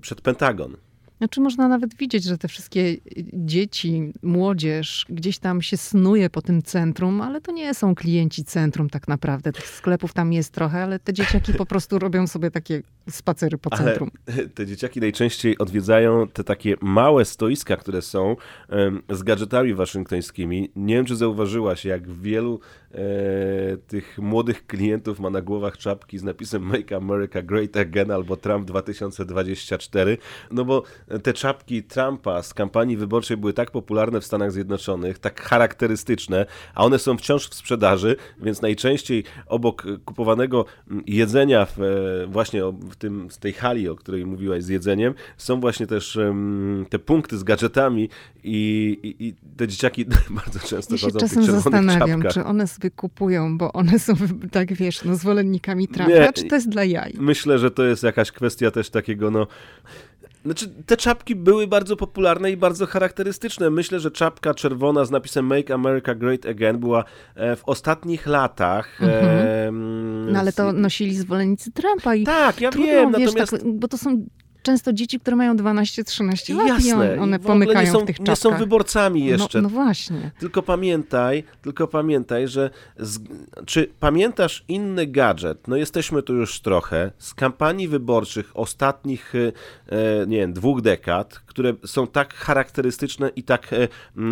przed Pentagon. Znaczy można nawet widzieć, że te wszystkie dzieci, młodzież gdzieś tam się snuje po tym centrum, ale to nie są klienci centrum tak naprawdę. Tych sklepów tam jest trochę, ale te dzieciaki po prostu robią sobie takie spacery po centrum. Ale te dzieciaki najczęściej odwiedzają te takie małe stoiska, które są z gadżetami waszyngtońskimi. Nie wiem, czy zauważyłaś, jak wielu e, tych młodych klientów ma na głowach czapki z napisem Make America Great Again albo Trump 2024. No bo te czapki Trumpa z kampanii wyborczej były tak popularne w Stanach Zjednoczonych, tak charakterystyczne, a one są wciąż w sprzedaży, więc najczęściej obok kupowanego jedzenia w, e, właśnie w tym, z tej hali, o której mówiłaś z jedzeniem, są właśnie też um, te punkty z gadżetami i, i, i te dzieciaki bardzo często ja chodzą w tych czasem zastanawiam, czapkach. czy one sobie kupują, bo one są, tak wiesz, no, zwolennikami Trumpa, czy to jest dla jaj? Myślę, że to jest jakaś kwestia też takiego, no znaczy, te czapki były bardzo popularne i bardzo charakterystyczne. Myślę, że czapka czerwona z napisem Make America Great Again była e, w ostatnich latach. Mhm. E, no ale to nosili zwolennicy Trumpa i tak, ja trudno, wiem, wiesz, natomiast... tak, bo to są często dzieci, które mają 12-13 lat Jasne. i one, w pomykają nie są, w tych nie czapkach. są wyborcami jeszcze. No, no właśnie. Tylko pamiętaj, tylko pamiętaj, że z, czy pamiętasz inny gadżet? No jesteśmy tu już trochę z kampanii wyborczych ostatnich, e, nie wiem, dwóch dekad, które są tak charakterystyczne i tak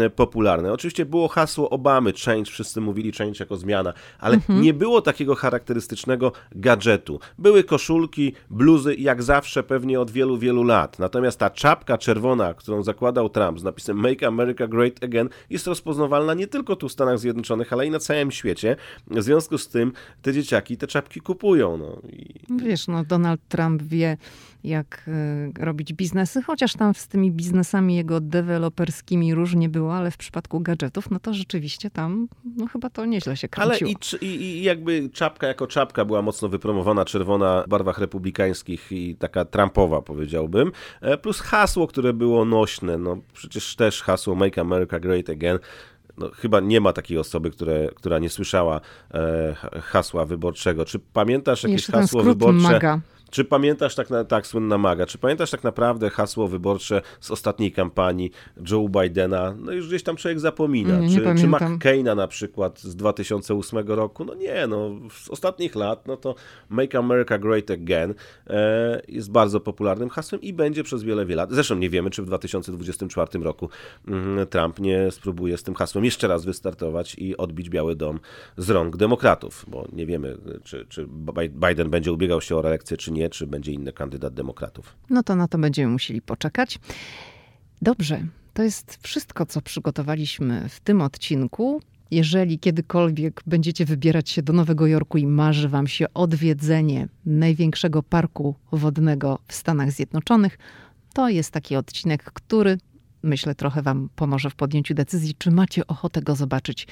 e, popularne. Oczywiście było hasło Obamy, change, wszyscy mówili change jako zmiana, ale Mhm. nie było takiego charakterystycznego gadżetu. Były koszulki, bluzy, jak zawsze pewnie od wielu, wielu lat. Natomiast ta czapka czerwona, którą zakładał Trump z napisem Make America Great Again, jest rozpoznawalna nie tylko tu w Stanach Zjednoczonych, ale i na całym świecie. W związku z tym te dzieciaki te czapki kupują. No. I Wiesz, no Donald Trump wie, jak y, robić biznesy, chociaż tam z tymi biznesami jego deweloperskimi różnie było, ale w przypadku gadżetów, no to rzeczywiście tam, no chyba to nieźle się Ale kręciło. i, czy- i, i jakby czapka jako czapka była mocno wypromowana, czerwona w barwach republikańskich i taka Trumpowa powiedziałbym, E, plus hasło, które było nośne, no przecież też hasło Make America Great Again, no, chyba nie ma takiej osoby, które, która nie słyszała e, hasła wyborczego. Czy pamiętasz jakieś Jeszcze hasło wyborcze? MAGA. Czy pamiętasz tak, na, tak słynna maga, czy pamiętasz tak naprawdę hasło wyborcze z ostatniej kampanii Joe Bidena? No już gdzieś tam człowiek zapomina. Nie czy, czy. McCaina na przykład z 2008 roku? No nie, no z ostatnich lat, no to Make America Great Again e, jest bardzo popularnym hasłem i będzie przez wiele, wiele lat. Zresztą nie wiemy, czy w 2024 roku mm, Trump nie spróbuje z tym hasłem jeszcze raz wystartować i odbić Biały Dom z rąk demokratów, bo nie wiemy, czy, czy Biden będzie ubiegał się o reelekcję, czy nie, czy będzie inny kandydat demokratów. No to na to będziemy musieli poczekać. Dobrze, to jest wszystko, co przygotowaliśmy w tym odcinku. Jeżeli kiedykolwiek będziecie wybierać się do Nowego Jorku i marzy wam się odwiedzenie największego parku wodnego w Stanach Zjednoczonych, to jest taki odcinek, który myślę trochę wam pomoże w podjęciu decyzji, czy macie ochotę go zobaczyć.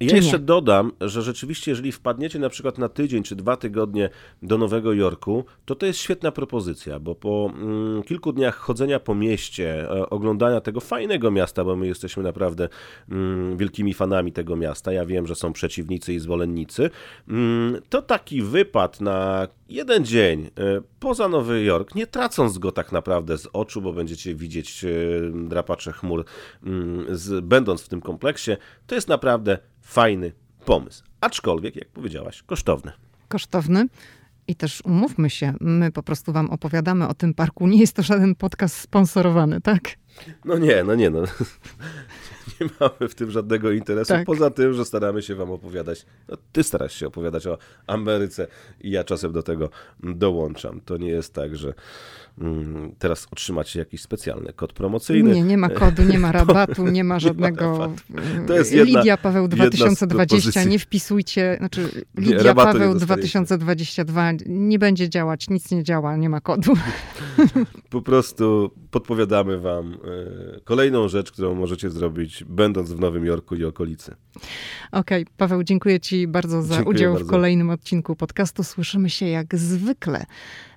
Ja jeszcze nie. dodam, że rzeczywiście, jeżeli wpadniecie na przykład na tydzień czy dwa tygodnie do Nowego Jorku, to to jest świetna propozycja, bo po mm, kilku dniach chodzenia po mieście, e, oglądania tego fajnego miasta, bo my jesteśmy naprawdę mm, wielkimi fanami tego miasta, ja wiem, że są przeciwnicy i zwolennicy, mm, to taki wypad na jeden dzień e, poza Nowy Jork, nie tracąc go tak naprawdę z oczu, bo będziecie widzieć e, drapacze chmur, mm, z, będąc w tym kompleksie, to jest naprawdę fajny pomysł. Aczkolwiek, jak powiedziałaś, kosztowny. Kosztowny. I też umówmy się, my po prostu wam opowiadamy o tym parku. Nie jest to żaden podcast sponsorowany, tak? No nie, no nie, no. Nie mamy w tym żadnego interesu, Tak. poza tym, że staramy się wam opowiadać. No, ty starasz się opowiadać o Ameryce i ja czasem do tego dołączam. To nie jest tak, że mm, teraz otrzymacie jakiś specjalny kod promocyjny. Nie, nie ma kodu, nie ma rabatu, nie ma żadnego. To jest jedna- Lidia Paweł jedna z 2020, propozycji. nie wpisujcie, znaczy Nie, Lidia nie Paweł dostaniecie. 2022 nie będzie działać, nic nie działa, nie ma kodu. Po prostu podpowiadamy wam e, kolejną rzecz, którą możecie zrobić, będąc w Nowym Jorku i okolicy. Okej, Paweł, dziękuję Ci bardzo za Dziękuję udział w bardzo. kolejnym odcinku podcastu. Słyszymy się jak zwykle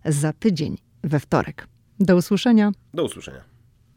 za tydzień we wtorek. Do usłyszenia. Do usłyszenia.